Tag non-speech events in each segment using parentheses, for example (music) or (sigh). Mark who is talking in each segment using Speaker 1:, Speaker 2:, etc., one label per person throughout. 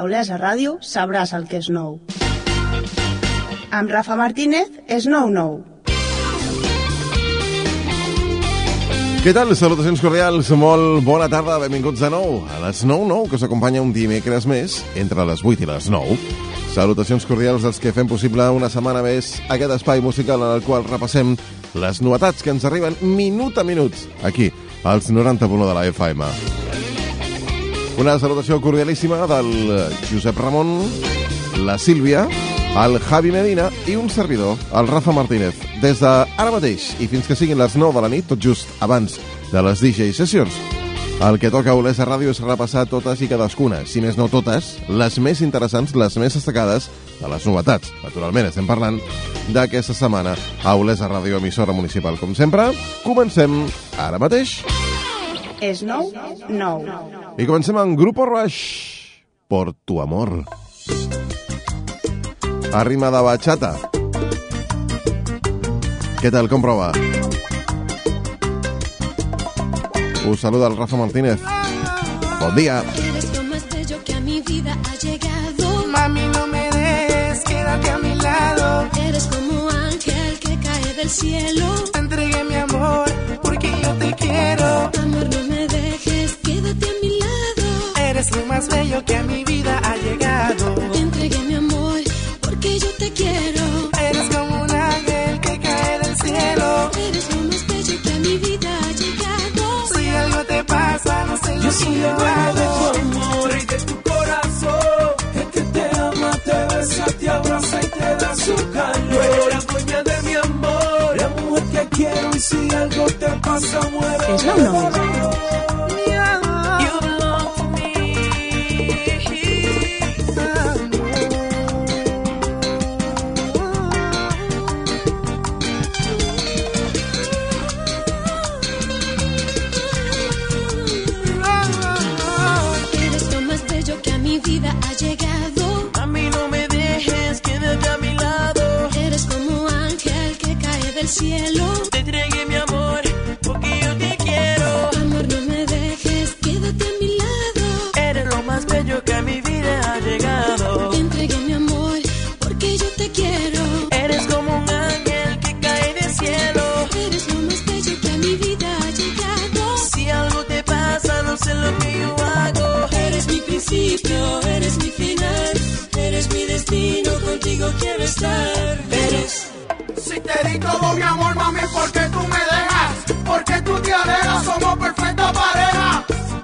Speaker 1: Olesa Ràdio sabràs el que és nou. Amb Rafa Martínez és nou nou.
Speaker 2: Què tal? Salutacions cordials, molt bona tarda, benvinguts de nou a les 9.09, que us acompanya un dimecres més entre les 8 i les 9. Salutacions cordials dels que fem possible una setmana més aquest espai musical en el qual repassem les novetats que ens arriben minut a minut aquí, als 90.1 de la FM. Una salutació cordialíssima del Josep Ramon, la Sílvia, el Javi Medina i un servidor, el Rafa Martínez. Des de ara mateix i fins que siguin les 9 de la nit, tot just abans de les DJ sessions, el que toca a Olesa Ràdio és repassar totes i cadascuna, si més no totes, les més interessants, les més destacades de les novetats. Naturalment, estem parlant d'aquesta setmana a Olesa Ràdio, emissora municipal. Com sempre, comencem ara mateix.
Speaker 1: És nou, nou.
Speaker 2: I comencem amb Grupo Rush, Por tu amor. A rima de bachata. Què tal, com prova? Us saluda el Rafa Martínez. Bon dia.
Speaker 3: Eres lo más bello que a mi vida ha llegado.
Speaker 4: Mami, no me dejes, quédate a mi lado.
Speaker 3: Eres como ángel que cae del cielo.
Speaker 4: Te entregué mi amor, porque yo te quiero.
Speaker 3: Amor, no me dejes, quédate a mi lado.
Speaker 4: Eres lo más bello que a mi vida ha llegado.
Speaker 3: Te entregué mi amor, porque yo te quiero.
Speaker 4: Eres como un ángel que cae del cielo.
Speaker 3: Eres lo más bello que a mi vida ha llegado.
Speaker 4: Si algo te pasa, no sé lo
Speaker 5: Yo
Speaker 4: que
Speaker 5: soy el
Speaker 4: yo
Speaker 5: dueño de
Speaker 4: hago.
Speaker 5: tu amor y de tu corazón. El que te ama, te besa, te abraza y te da su calor. Eres si algo te pasa,
Speaker 1: nou.
Speaker 4: You Porque
Speaker 6: tú te alejas, somos perfecta.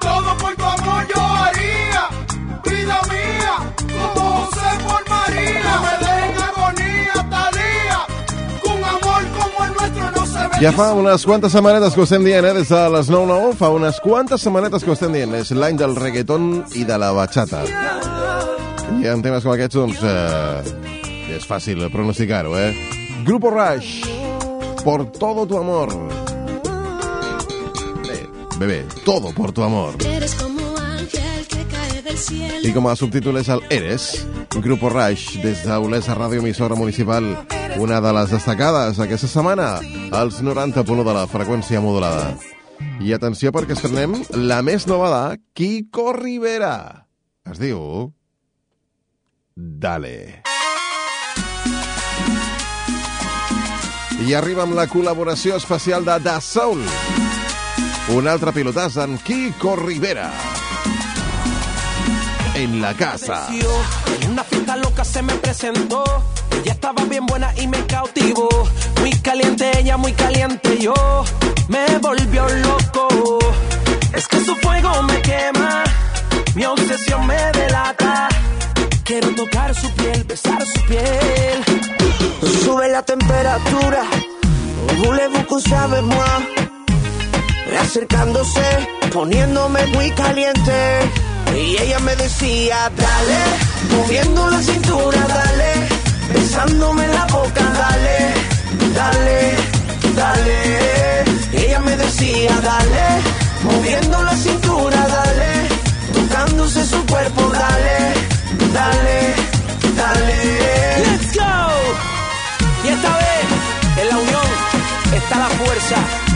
Speaker 6: Todo por tu amor yo haría, vida mía, como José por María. Me dejen en agonía, con amor como el nuestro no se
Speaker 2: fa unes quantes setmanetes que estem dient, eh? De les 9-9, fa unes quantes setmanetes que del reggaeton i de la bachata. I en temes com aquests, doncs, eh, pronosticar-ho, eh? Grupo Rush, por todo tu amor. Bé, bé, bé, todo por tu amor.
Speaker 3: Eres como ángel que cae del cielo.
Speaker 2: I com a subtítol és el Eres, Grupo Rush, des d'Olesa Ràdio Emissora Municipal, una de les destacades aquesta setmana, als 90.1 de la freqüència modulada. I atenció perquè estrenem la més nova de Kiko Rivera. Es diu... Dale. I arriba amb la col·laboració especial de Da Soul. Un altre pilotàs en Kiko Rivera. En la casa.
Speaker 5: En una fiesta loca se me presentó. Ella estaba bien buena y me cautivó. Muy caliente ella, muy caliente yo. Me volvió loco. Es que su fuego me quema. Mi obsesión me delata. Quiero tocar su piel, besar su piel.
Speaker 7: Sube la temperatura. Voulez-vous moi? Acercándose, poniéndome muy caliente. Y ella me decía, dale, moviendo la cintura, dale, besándome en la boca, dale, dale, dale. Ella me decía, dale, moviendo la cintura, dale, tocándose su cuerpo, dale, dale, dale.
Speaker 8: Let's go. Y esta vez, en la unión, está la fuerza.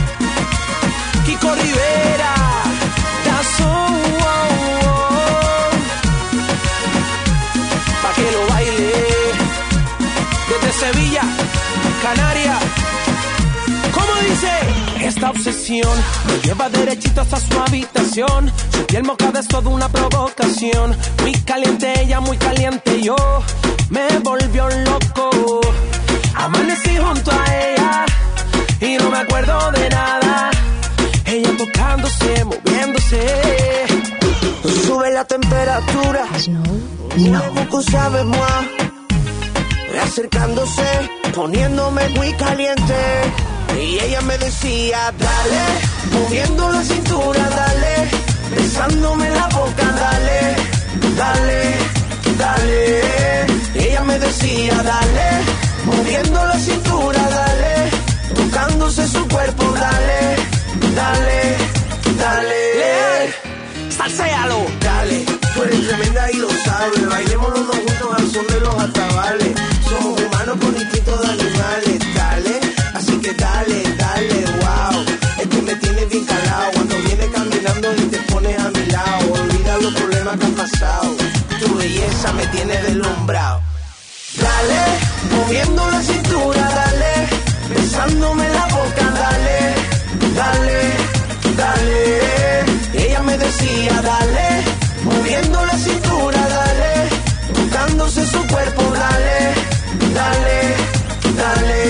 Speaker 8: Kiko Rivera. All, oh, oh. Pa' que lo baile. Desde Sevilla, Canarias. ¿Cómo dice? Esta obsesión me lleva derechito hasta su habitación. Su piel mojada es toda una provocación. Muy caliente ella, muy caliente yo. Me volvió loco. Amanecí junto a ella y no me acuerdo de nada. Ella tocándose, moviéndose.
Speaker 7: Sube la temperatura. Poco sabe más. Acercándose, poniéndome muy caliente. Y ella me decía, dale, moviendo la cintura, dale, besándome la boca, dale, dale, dale. Ella me decía, dale, moviendo la cintura, dale, tocándose su cuerpo, dale, dale, dale.
Speaker 8: Salséalo.
Speaker 7: Dale, tú eres tremenda y lo sabes. Bailemos los dos juntos al son de los atabales. Somos humanos con instintos de animales. Dale, así que dale, dale, wow. Es que me tienes bien calado. Cuando vienes caminando y te pones a mi lado. Olvida los problemas que han pasado. Tu belleza me tiene deslumbrado. Dale, moviendo la cintura, dale, besándome dale, dale. Ella me decía, dale, moviendo la cintura, dale, tocándose su cuerpo, dale, dale, dale.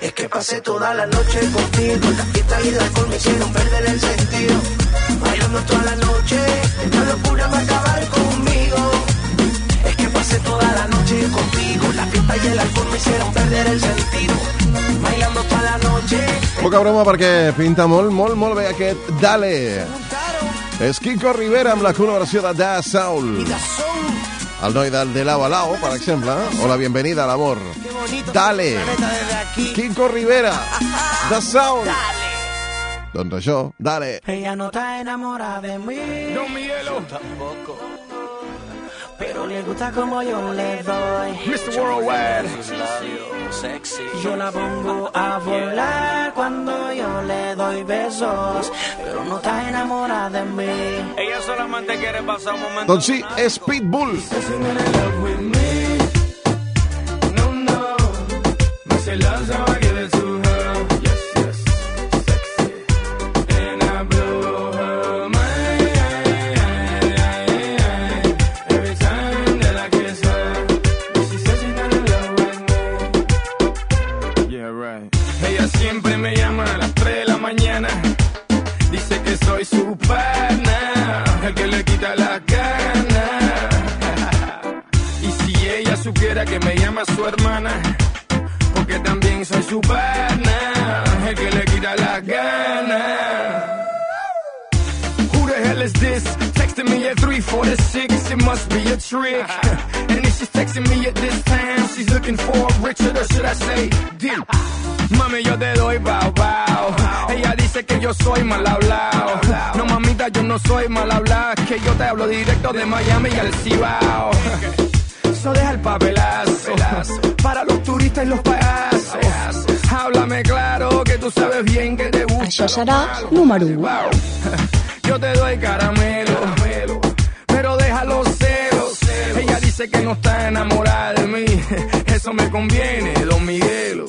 Speaker 7: Es que pasé toda la noche contigo, la fiesta y el alcohol me hicieron perder el sentido. Bailando toda la noche, la locura va a acabar contigo. La y el alcohol me hicieron perder el sentido. Bailando toda la noche.
Speaker 2: Poca broma perquè pinta molt, molt, molt bé aquest Dale. És Kiko Rivera amb la col·laboració de Da Soul. El noi del De Lao a Lao, per exemple, o la Bienvenida a l'amor. Dale. Kiko Rivera. Da Soul. Doncs això, Dale.
Speaker 7: Ella no está enamorada de mí.
Speaker 8: No, Miguelo.
Speaker 7: Tampoco. Pero le gusta como yo le doy.
Speaker 8: Mr. Worldwide.
Speaker 7: Yo la pongo a volar cuando yo le doy besos. Pero no está enamorada de mí.
Speaker 8: Ella solamente quiere pasar un momento.
Speaker 2: Sí, és Pitbull.
Speaker 8: No, no. Supiera que me llama su hermana, porque también soy su pana, el que le quita la gana. Who the hell is this? Texting me at 346, it must be a trick. And if she's texting me at this time, she's looking for Richard, or should I say, Dick? Mami, yo te doy bow bow. Ella dice que yo soy mal hablado. No, mamita, yo no soy mal hablado. Que yo te hablo directo de Miami y al Cibao. Eso deja el papelazo para los turistas y los payasos. Háblame claro que tú sabes bien que te gusta.
Speaker 1: Això serà número 1.
Speaker 8: Wow. (laughs) Yo te doy caramelo, pero deja los celos. Ella dice que no está enamorada de mí. Eso me conviene, don Miguelo.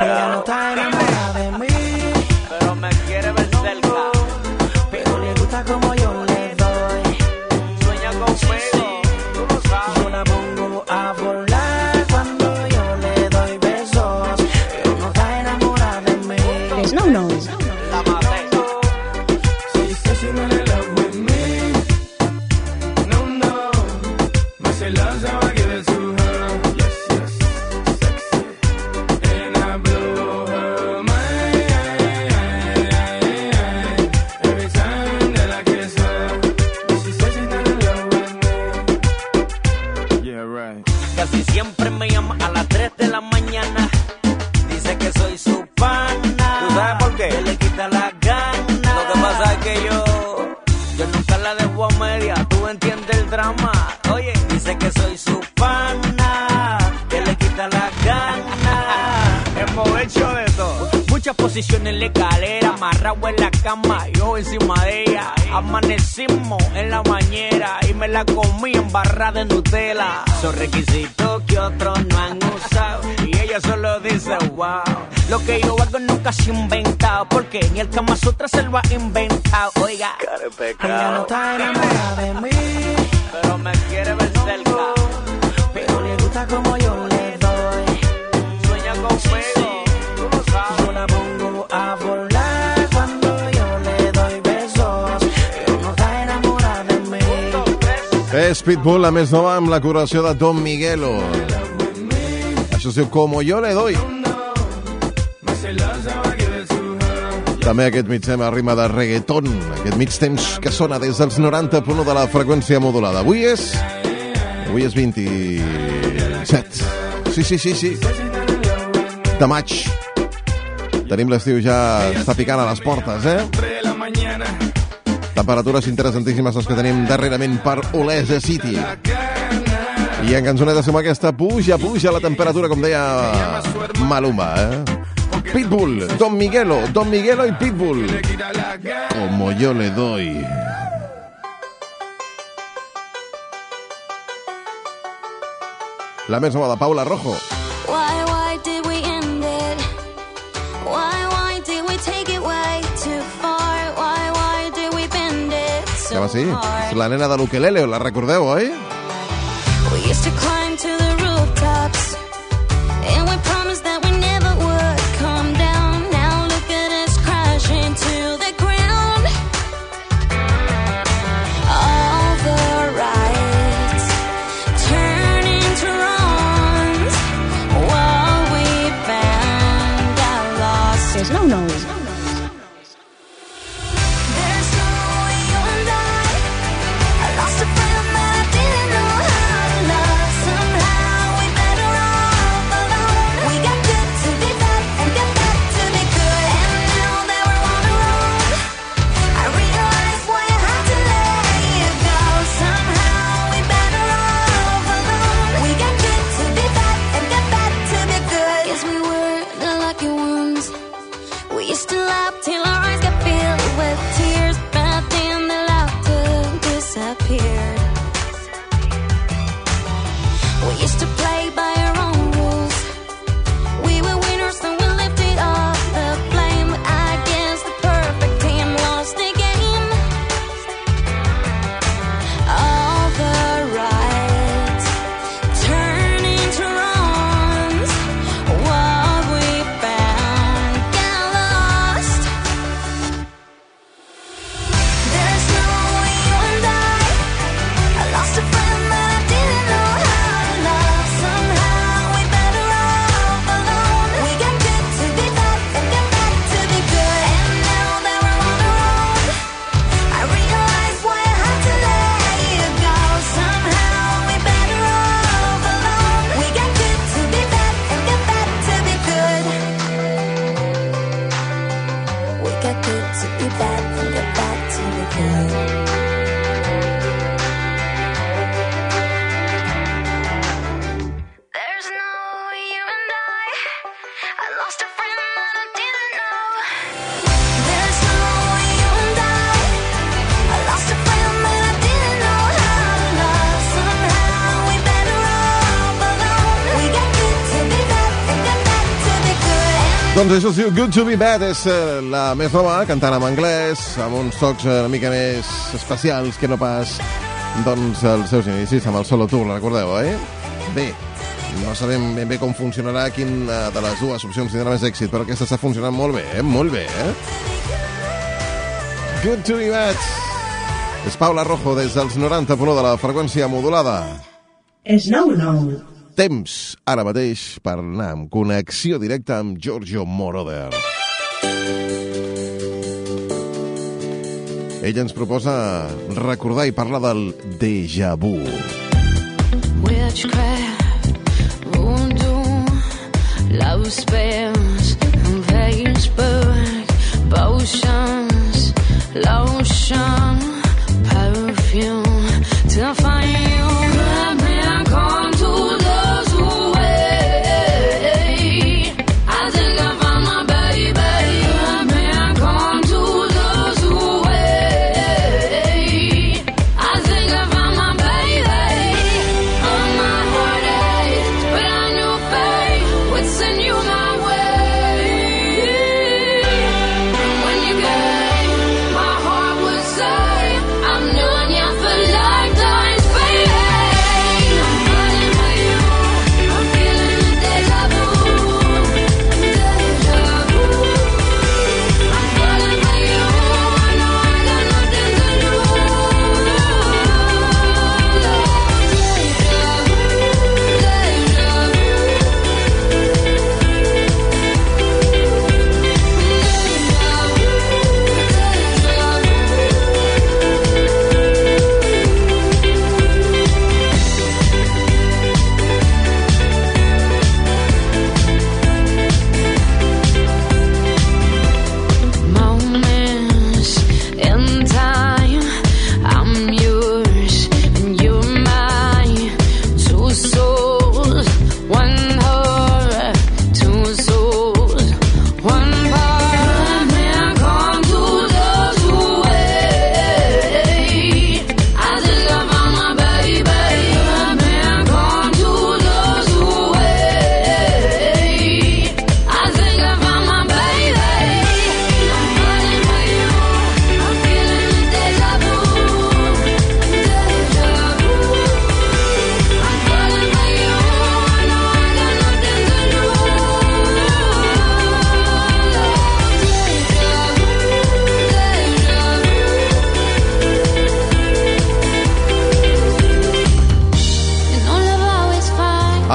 Speaker 7: Ella no está enamorada de mí.
Speaker 9: Media, tú entiendes el drama. Oye, dice que soy Posiciones en la escalera, amarrado en la cama, yo encima de ella. Amanecimos en la bañera y me la comí en barra de Nutella. Son requisitos que otros no han usado y ella solo dice wow. Lo que yo hago nunca se ha inventado porque ni el Kama Sutra se lo ha inventado. Oiga, ella no está enamorada de mí,
Speaker 10: Pero me quiere ver cerca.
Speaker 9: pero le gusta como yo
Speaker 2: És Pitbull, la més nova, amb la curació de Don Miguelo. Això es diu Como yo le doy. També aquest mig tema rima de reggaeton, aquest mig temps que sona des dels 90.1 de la freqüència modulada. Avui és... Avui és 27. Sí, sí, sí, sí. De maig. Tenim l'estiu ja està picant a les portes, eh? Temperatures interessantíssimes les que tenim darrerament per Olesa City. I en cançonetes com aquesta puja, puja la temperatura, com deia Maluma, eh? Pitbull, Don Miguelo, Don Miguelo y Pitbull. Como yo le doy. La més nova de Paula Rojo. Sí. És la nena de l'Ukelele, la recordeu, oi?
Speaker 11: We used to climb
Speaker 2: Doncs això es diu Good to be Bad, és eh, la més nova, cantant en anglès, amb uns tocs eh, una mica més especials que no pas doncs, els seus inicis amb el Solo Tour, recordeu, oi? Bé, no sabem ben bé com funcionarà quin eh, de les dues opcions tindrà més èxit, però aquesta està funcionant molt bé, eh? Molt bé, eh? Good to be Bad. És Paula Rojo des dels 90.1 de la freqüència modulada.
Speaker 1: Snow No.
Speaker 2: Temps, ara mateix, per anar amb connexió directa amb Giorgio Moroder. Ella ens proposa recordar i parlar del déjà vu.
Speaker 11: Witchcraft, voodoo, love spells, Facebook, potions, lotion, perfume to find you.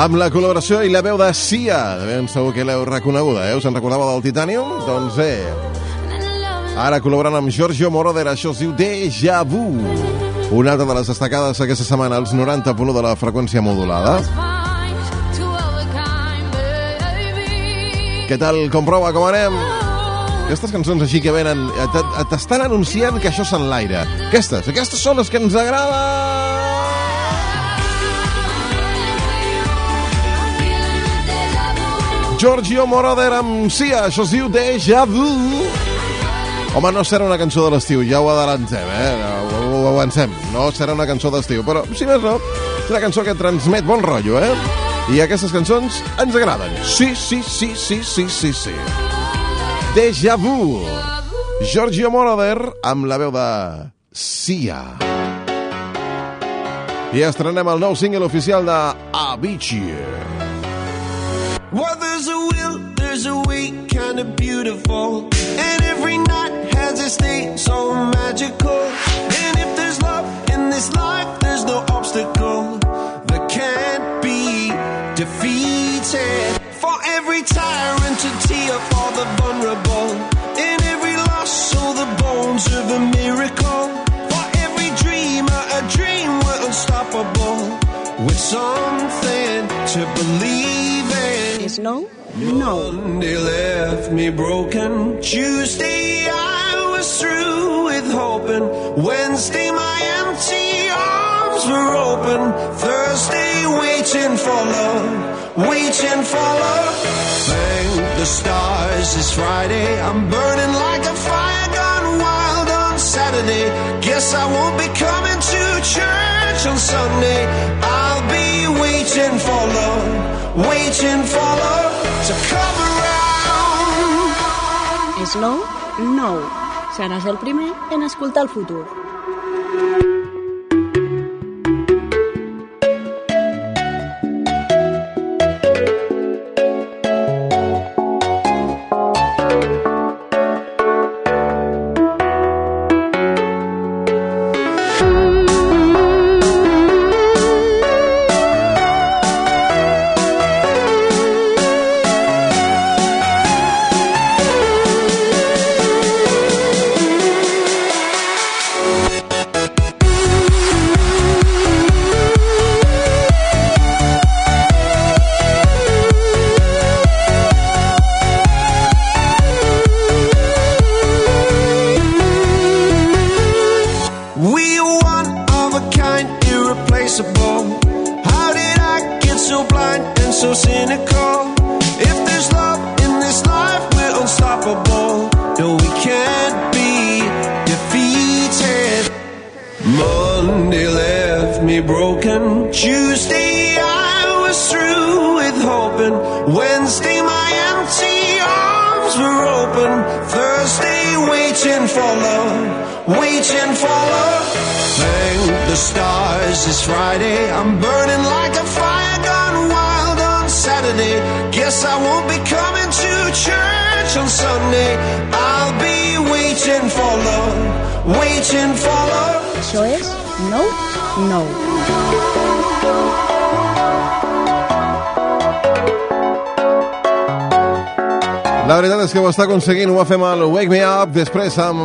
Speaker 2: Amb la col·laboració i la veu de Sia. Ben segur que l'heu reconeguda, eh? Us en recordava del Titanium? Doncs bé. Ara col·laborant amb Giorgio Moroder, això es diu Deja Vu. Una altra de les destacades aquesta setmana, als 90.1 de la freqüència modulada. Què tal? Com prova? Com anem? Aquestes cançons així que venen... eh, T'estan anunciant que això s'enlaira. Aquestes, aquestes són les que ens agraden! Giorgio Moroder amb Sia, això es diu Deja Vu. Home, no serà una cançó de l'estiu, ja ho adelancem, eh? Ho, ho avancem. No serà una cançó d'estiu, però, si més no, és una cançó que transmet bon rotllo, eh? I aquestes cançons ens agraden. Sí, sí, sí, sí, sí, sí, sí. Deja Vu. Giorgio Moroder amb la veu de Sia. I estrenem el nou single oficial de Avicii.
Speaker 12: Well, there's a will, there's a way, kind of beautiful. And every night has its day so magical. And if there's love in this life, there's no obstacle that can't be defeated. For every tyrant to tear for the vulnerable. In every loss, all the bones of a miracle. For every dreamer, a dream we're unstoppable. With something to believe in.
Speaker 1: Snow? No.
Speaker 12: Monday left me broken. Tuesday I was through with hoping. Wednesday my empty arms were open. Thursday waiting for love, waiting for love. Thank the stars it's Friday. I'm burning like a fire gone wild on Saturday. Guess I won't be coming to church on Sunday. I'll waiting for love, waiting for love to come around.
Speaker 1: Snow? No. Seràs el primer en escoltar el futur.
Speaker 12: Can't be defeated. Monday left me broken. Tuesday I was through with hoping. Wednesday my empty arms were open. Thursday waiting for love, waiting for love. Thank the stars it's Friday. I'm burning like a fire gone wild on Saturday. Guess I won't be coming to church on Sunday. I'll waiting for love, waiting for love.
Speaker 1: Això és No, No.
Speaker 2: La veritat és que ho està aconseguint, ho va fer amb el Wake Me Up, després amb...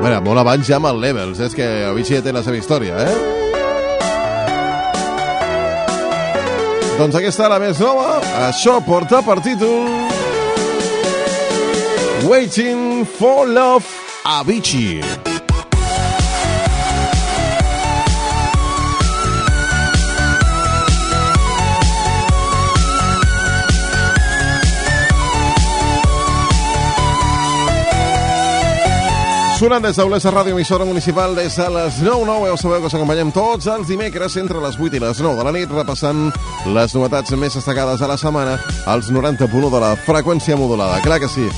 Speaker 2: Bueno, molt abans ja amb el Levels, és que Avicii ja té la seva història, eh? Doncs aquesta, la més nova, això porta per títol... Waiting for Love, Avicii. Sonant des d'Olesa Ràdio, emissora municipal des de les 9, 9. Ja ho sabeu que us acompanyem tots els dimecres entre les 8 i les 9 de la nit, repassant les novetats més destacades de la setmana als 90.1 de la freqüència modulada. Clar que sí.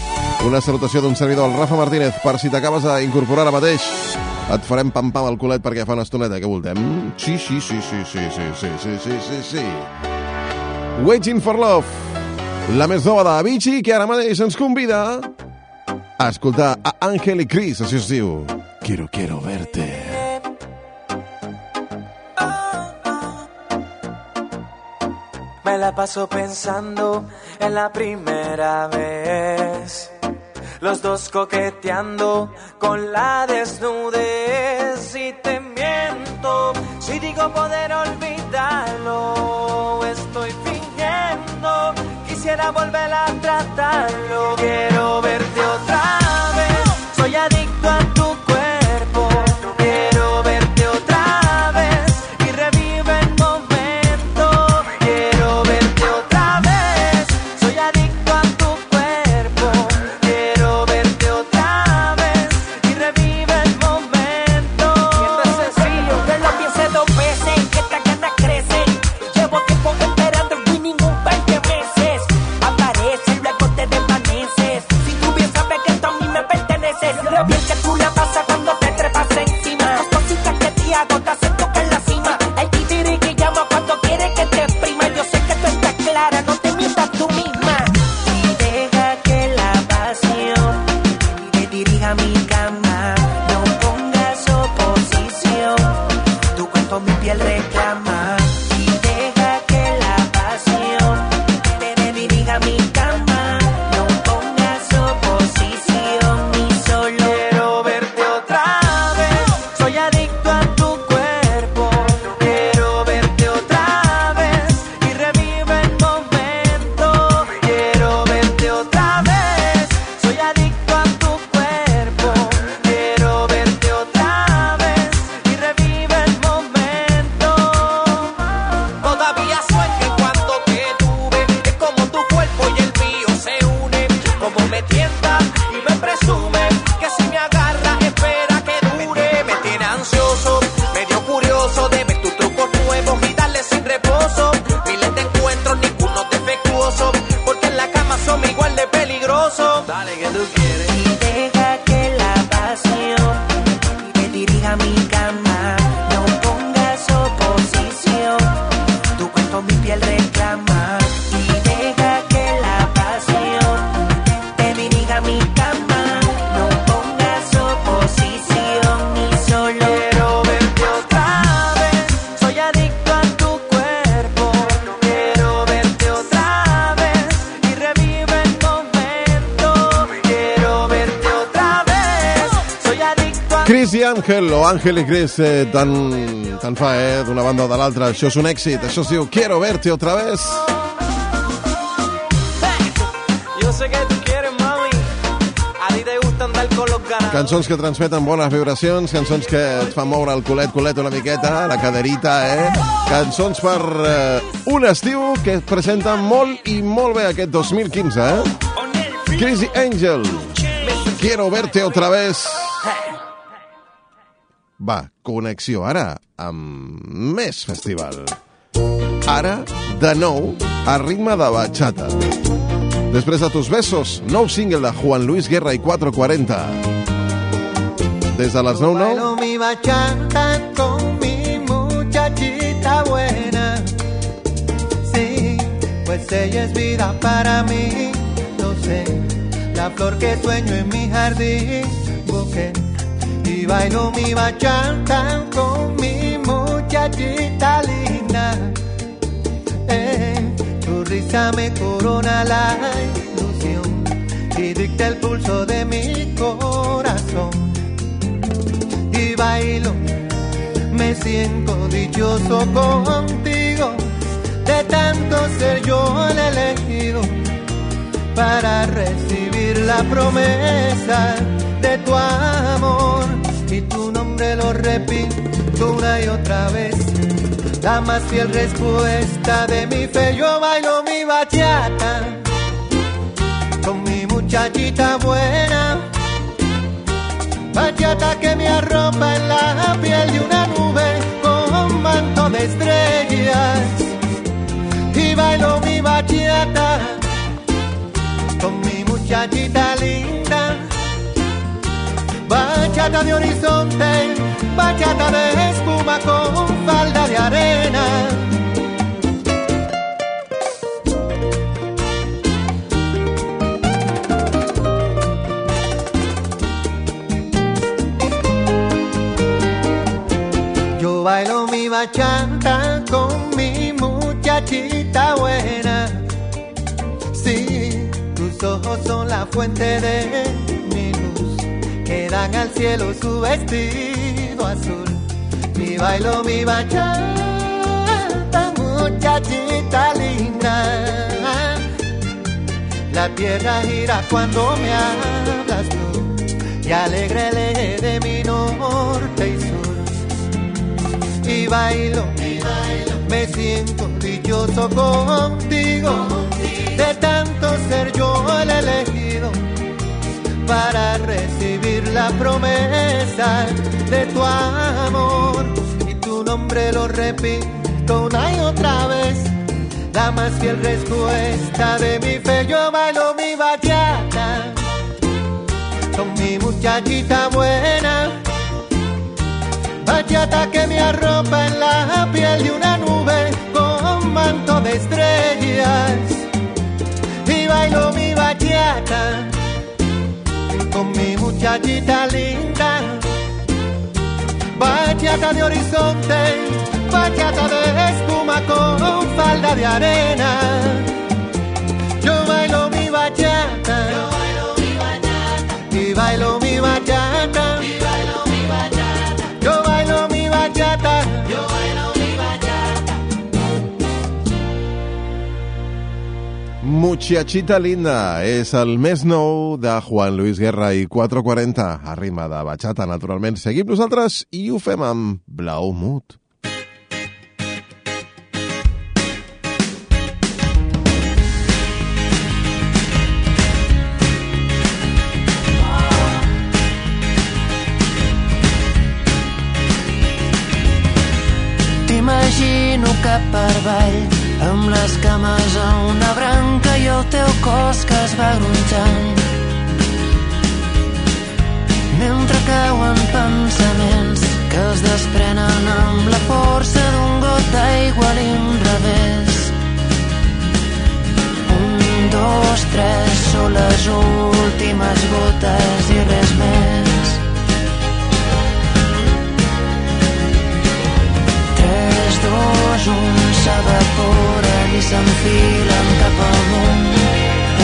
Speaker 2: Una salutació d'un servidor, el Rafa Martínez, per si t'acabes d'incorporar ara mateix. Et farem pam-pam al culet perquè fa una estoneta que voltem. Sí, sí, sí, sí, sí, sí, sí, sí, sí, sí, sí. Waiting for Love, la més nova d'Avicii, que ara mateix ens convida a escoltar a Ángel i Cris, així es diu. Quiero, quiero verte.
Speaker 13: Me la paso pensando en la primera vez. Los dos coqueteando con la desnudez. Y te miento, si digo poder olvidarlo, estoy fingiendo. Quisiera volver a tratarlo. Quiero verte
Speaker 2: I Cris, eh, tant, tant fa, eh, d'una banda o de l'altra. Això és un èxit, això es diu Quiero verte otra vez.
Speaker 13: Yo sé que tú quieres, mami. A ti te gusta andar
Speaker 14: con los ganadores.
Speaker 2: Cançons que transmeten bones vibracions, cançons que et fan moure el culet, culet una miqueta, la caderita, eh? Cançons per eh, un estiu que es presenta molt i molt bé aquest 2015, eh? Crazy Angel, quiero verte otra vez. Va, connexió ara amb més festival. Ara, de nou, a ritme de bachata. Després de tus besos, nou single de Juan Luis Guerra i 440. Des de les 9, 9,
Speaker 15: Bailo mi bachata con mi muchachita buena. Sí, pues ella es vida para mí. Lo sé, la flor que sueño en mi jardín. Busqué y bailo mi bachata con mi muchachita linda. Eh, tu risa me corona la ilusión y dicta el pulso de mi corazón y bailo. Me siento dichoso contigo, de tanto ser yo el elegido para recibir la promesa de tu amor. Y tu nombre lo repito una y otra vez. La más fiel respuesta de mi fe, yo bailo mi bachata con mi muchachita buena. Bachata que me arropa en la piel de una nube con manto de estrellas. Y bailo mi bachata con mi muchachita linda. Bachata de horizonte, bachata de espuma con falda de arena. Yo bailo mi bachata con mi muchachita buena. Sí, tus ojos son la fuente de que dan al cielo su vestido azul. Y bailo mi bachata, muchachita linda. La tierra gira cuando me hablas tú, y alegre el de mi norte y sur y bailo, me siento dichoso contigo, de tanto ser yo el elegido para recibir la promesa de tu amor y tu nombre lo repito una y otra vez. La más fiel respuesta de mi fe, yo bailo mi bachata con mi muchachita buena. Bachata que me arropa en la piel de una nube con manto de estrellas. Y bailo mi bachata con mi muchachita linda. Bachata de horizonte, bachata de espuma con falda de arena. Yo bailo mi bachata, y bailo mi bachata.
Speaker 2: Muchachita linda és el més nou de Juan Luis Guerra i 440 a rima de bachata, naturalment. Seguim nosaltres i ho fem amb Blau Mut.
Speaker 16: T'imagino cap per avall amb les cames a i el teu cos que es va gronxant mentre cauen pensaments que es desprenen amb la força d'un got d'aigua a l'inrevés. Un, dos, tres són les últimes gotes i res més. 3, 2, 1 s'evaporen i s'enfilen cap amunt,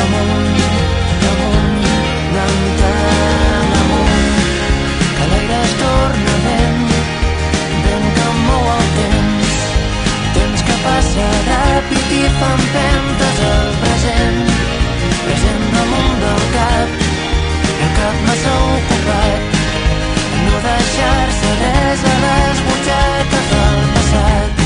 Speaker 16: amunt, amunt, tan tan amunt, que l'aire es torna vent, vent que mou el temps, temps que passa de i fa empentes al present, present damunt del cap, el cap massa ocupat, no deixar-se res a les butxaques del passat.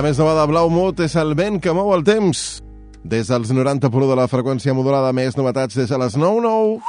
Speaker 11: La més nova de Blau Mut és el vent que mou el temps. Des dels 90 de la freqüència modulada, més novetats des de les
Speaker 17: 9.9.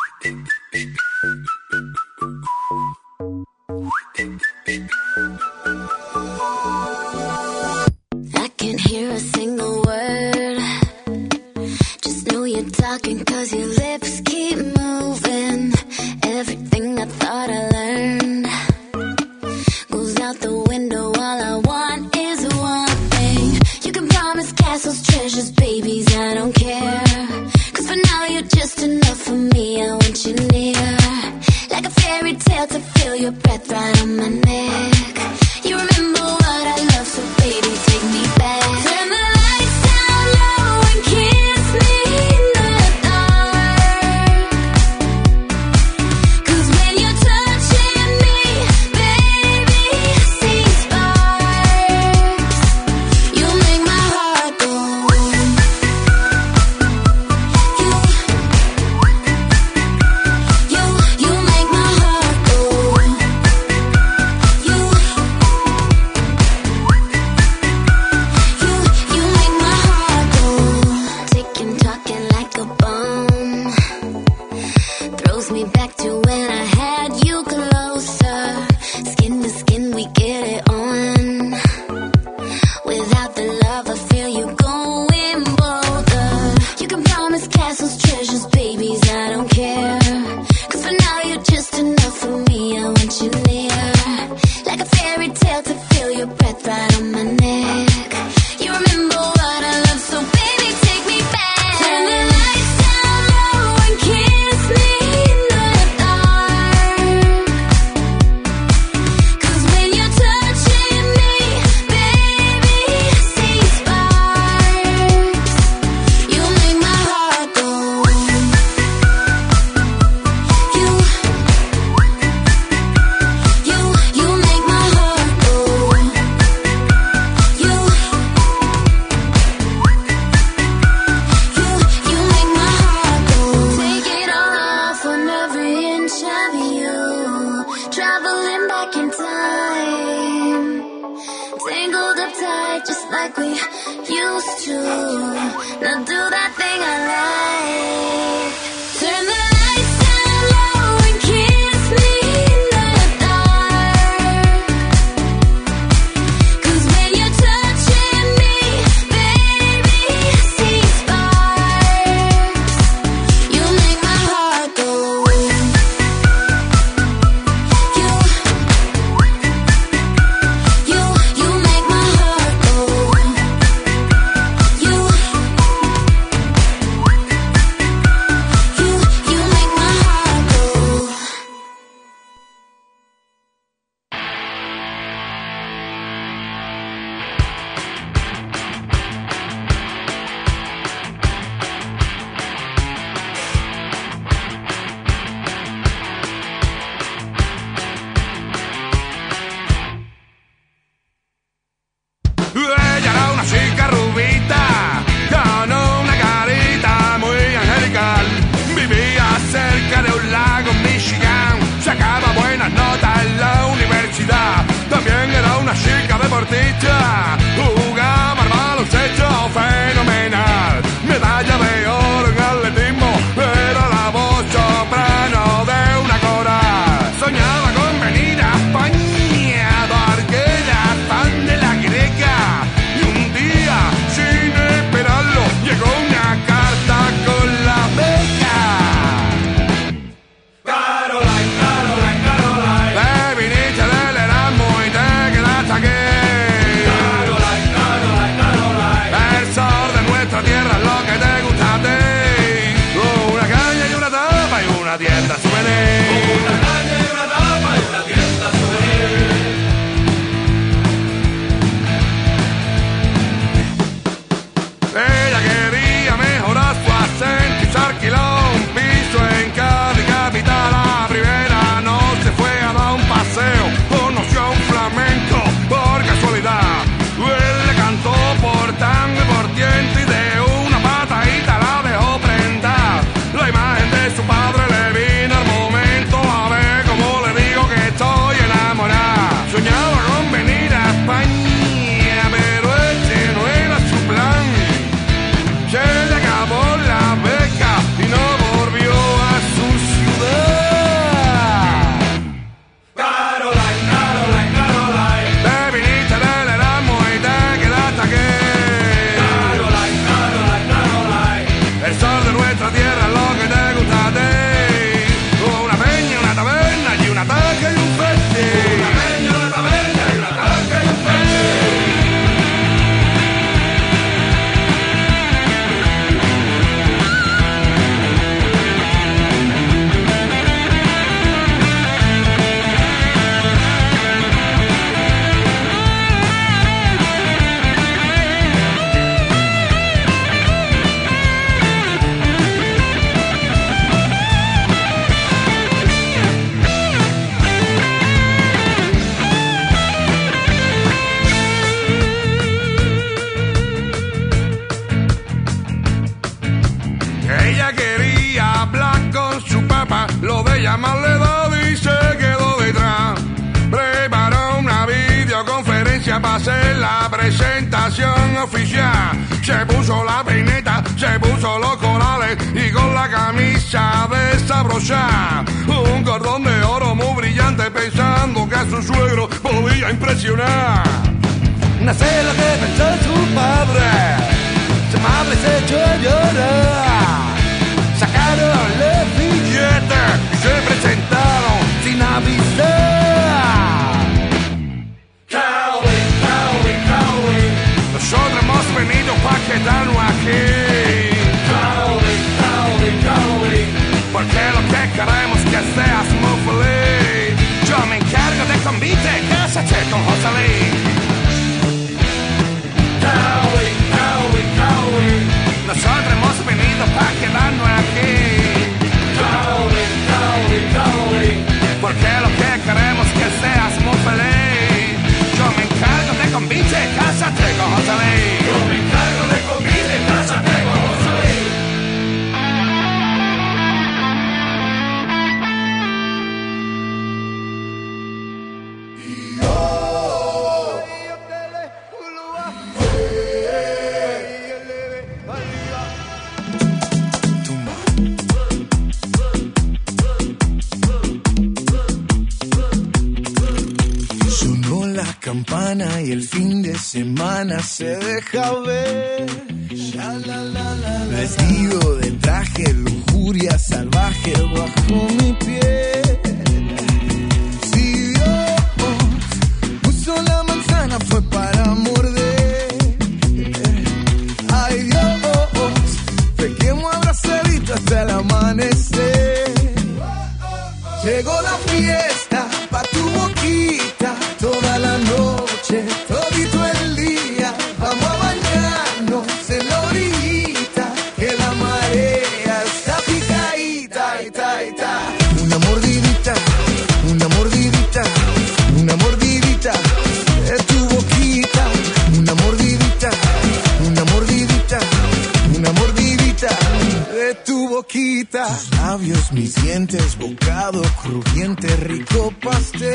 Speaker 17: mis dientes, bocado crujiente, rico pastel.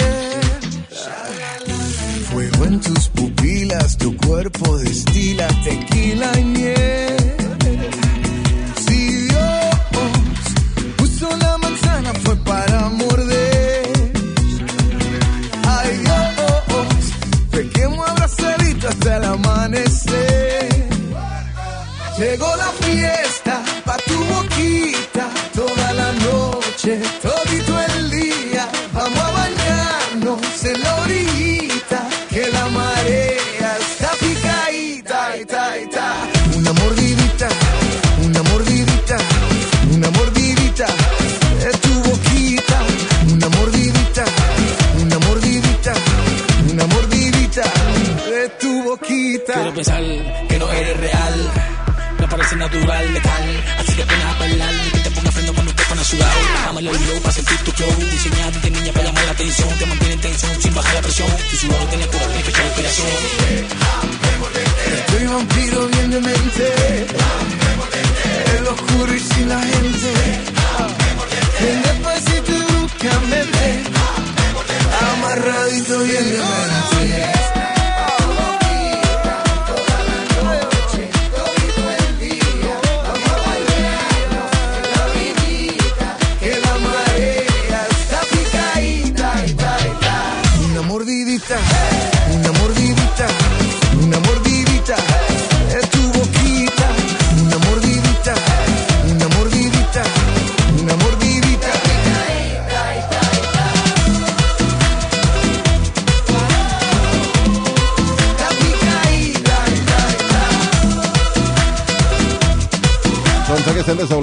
Speaker 18: Fuego en tus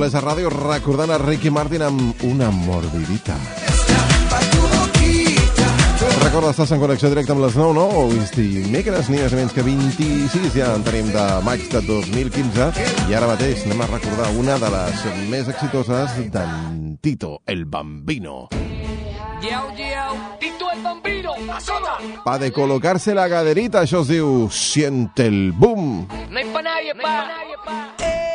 Speaker 2: Manolesa Ràdio recordant a Ricky Martin amb una mordidita. Recorda, estàs en connexió directa amb les 9, no? O dimecres, ni més menys que 26, ja en tenim de maig de 2015. I ara mateix anem a recordar una de les més exitoses d'en Tito el Bambino.
Speaker 19: Yeu, yeu, Tito el Bambino, a sota!
Speaker 2: Pa de col·locar-se la gaderita, això es diu Siente el Boom.
Speaker 19: No hay pa nadie, pa.
Speaker 20: No hay pa nadie, pa. Eh.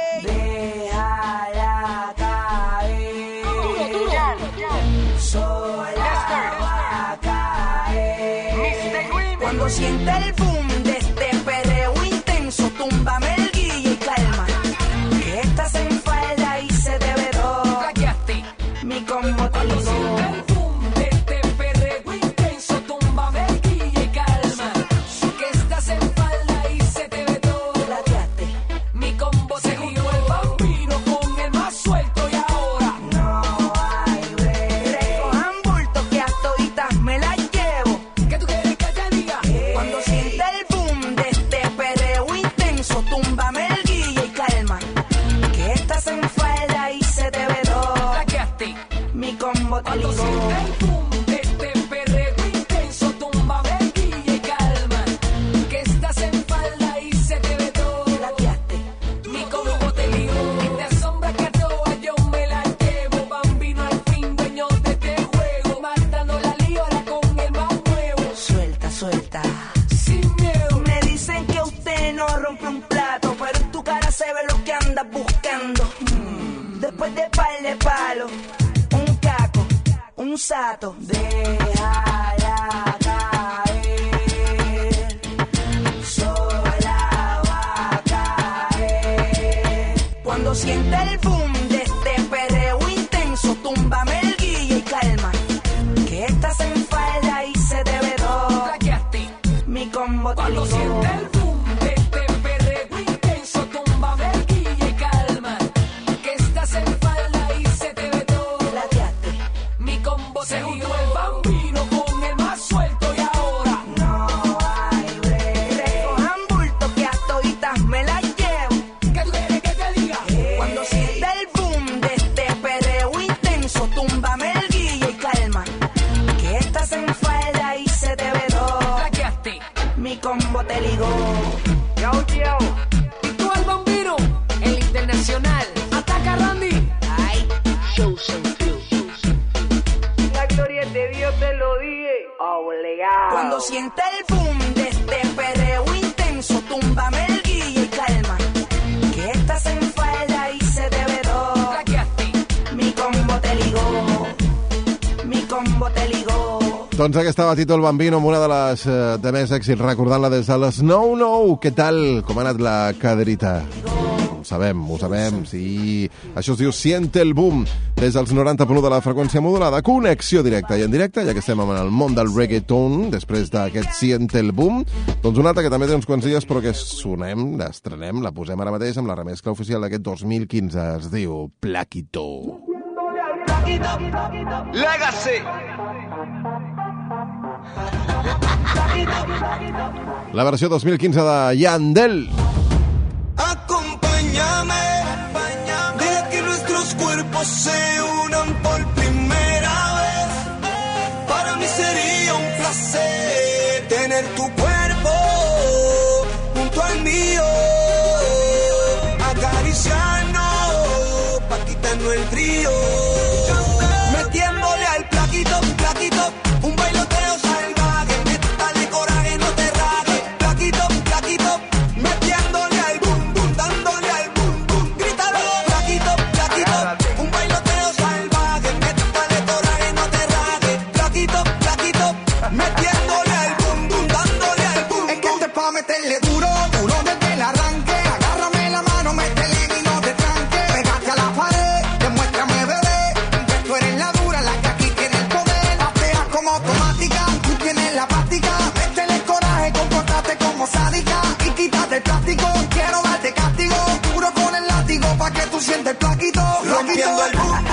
Speaker 20: siente el boom de este perreo intenso, túmbame botellito. lo dije, obligado. Cuando sienta el boom de este perreo intenso, túmbame el guille y calma. Que estás en falda y se te ve. Mi combo te ligó, mi combo te ligó.
Speaker 2: Doncs aquesta va Tito el Bambino amb una de les eh, de més èxits, recordant-la des de les 9-9. Què tal? Com ha anat la caderita? Ligó. Sabem, ho sabem, sí. Això es diu Siente el Boom, des dels 90.1 de la freqüència modulada. Connexió directa i en directe, ja que estem en el món del reggaeton, després d'aquest Siente el Boom. Doncs una altra que també té uns quants dies, però que sonem, l'estrenem, la posem ara mateix amb la remescla oficial d'aquest 2015. Es diu Plaquito.
Speaker 21: Legacy.
Speaker 2: La versió 2015 de Yandel.
Speaker 7: Acompáñame, deja que nuestros cuerpos se unan por primera vez. Para mí sería un placer tener tu Rompiendo el boom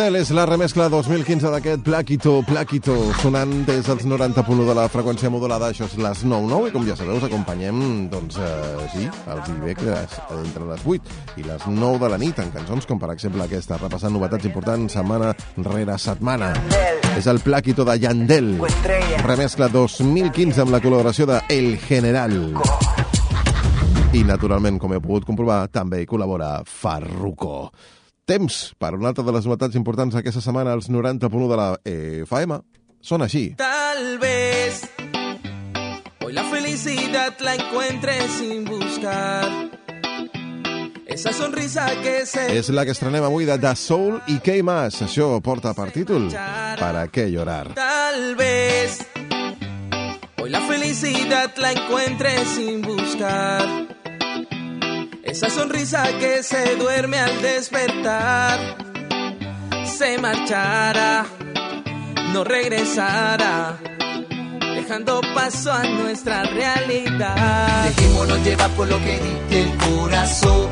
Speaker 2: Yandel és la remescla 2015 d'aquest Plaquito, Plaquito, sonant des dels 90.1 de la freqüència modulada. Això és les 9.9 i com ja sabeu us acompanyem, doncs, eh, sí, els dimecres entre les 8 i les 9 de la nit en cançons com per exemple aquesta, repassant novetats importants setmana rere setmana. És el Plaquito de Yandel, remescla 2015 amb la col·laboració de El General. I, naturalment, com he pogut comprovar, també hi col·labora Farruko. Temps per una altra de les novetats importants aquesta setmana als 90.1 de la FM. Són així.
Speaker 8: Tal vez hoy la felicidad la encuentre sin buscar. Esa sonrisa que se
Speaker 2: És la que estrenem avui de The Soul i Què Más. Això porta per títol ¿Para qué llorar?
Speaker 8: Tal vez hoy la felicidad la encuentre sin buscar. Esa sonrisa que se duerme al despertar se marchará, no regresará, dejando paso a nuestra realidad.
Speaker 9: Dejémonos llevar por lo que dicte el corazón,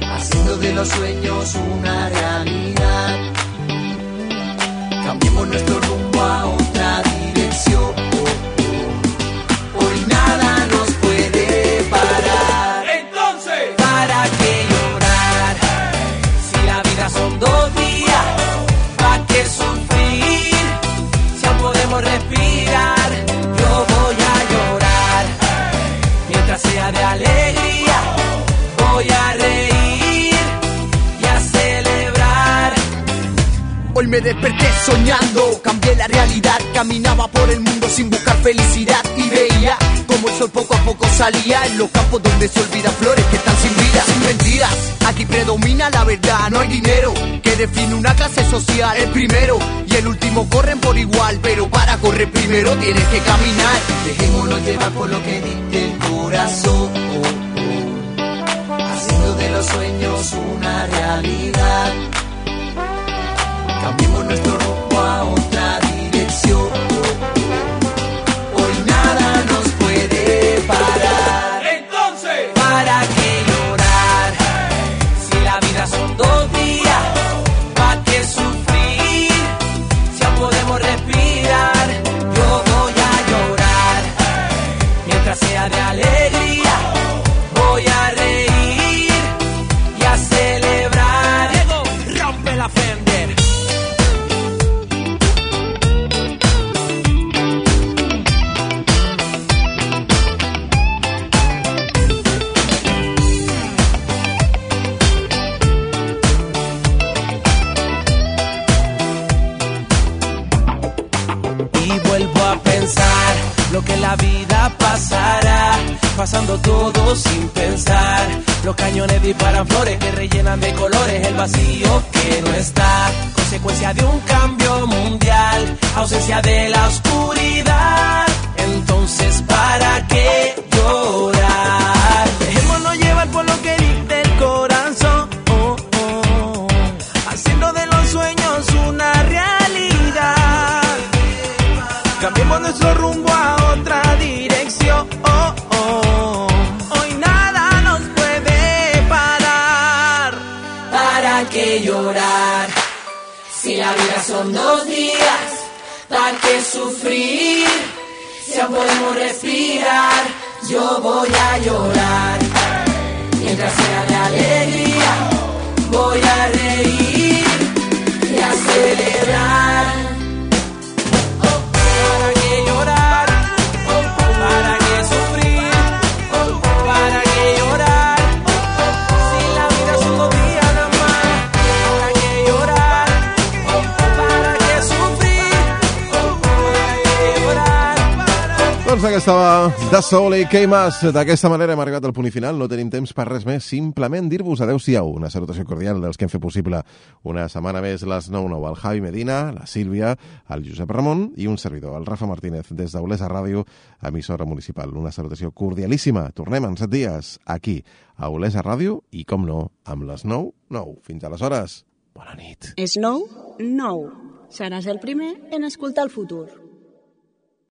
Speaker 9: haciendo de los sueños una realidad. Cambiemos nuestro rumbo a otra dirección.
Speaker 7: Caminaba por el mundo sin buscar felicidad y veía como el sol poco a poco salía en los campos donde se olvida flores que están sin vida, sin mentiras. Aquí predomina la verdad, no hay dinero que define una clase social. El primero y el último corren por igual, pero para correr primero tienes que caminar. Dejémonos llevar por lo que dicte el corazón, haciendo de los sueños una realidad. Cambiemos nuestro
Speaker 9: todo sin pensar. Los cañones disparan flores que rellenan de colores el vacío que no está. Consecuencia de un cambio mundial, ausencia de la oscuridad. Entonces, ¿para qué llorar? Dejémonos llevar por lo que dicta el corazón. oh, oh, haciendo de los sueños una realidad. Cambiemos nuestro rumbo la vida son dos días, ¿para qué sufrir? Si aún podemos respirar, yo voy a llorar. Mientras sea de alegría, voy a reír y a celebrar.
Speaker 2: Doncs aquesta va de Soul i Más. D'aquesta manera hem arribat al punt final. No tenim temps per res més. Simplement dir-vos adeu-siau. Una salutació cordial dels que hem fet possible una setmana més les 9-9. El Javi Medina, la Sílvia, el Josep Ramon i un servidor, el Rafa Martínez, des d'Olesa Ràdio, emissora municipal. Una salutació cordialíssima. Tornem en set dies aquí, a Olesa Ràdio i, com no, amb les 9-9. Fins aleshores, bona nit.
Speaker 1: Snow, nou. Seràs el primer en escoltar el futur.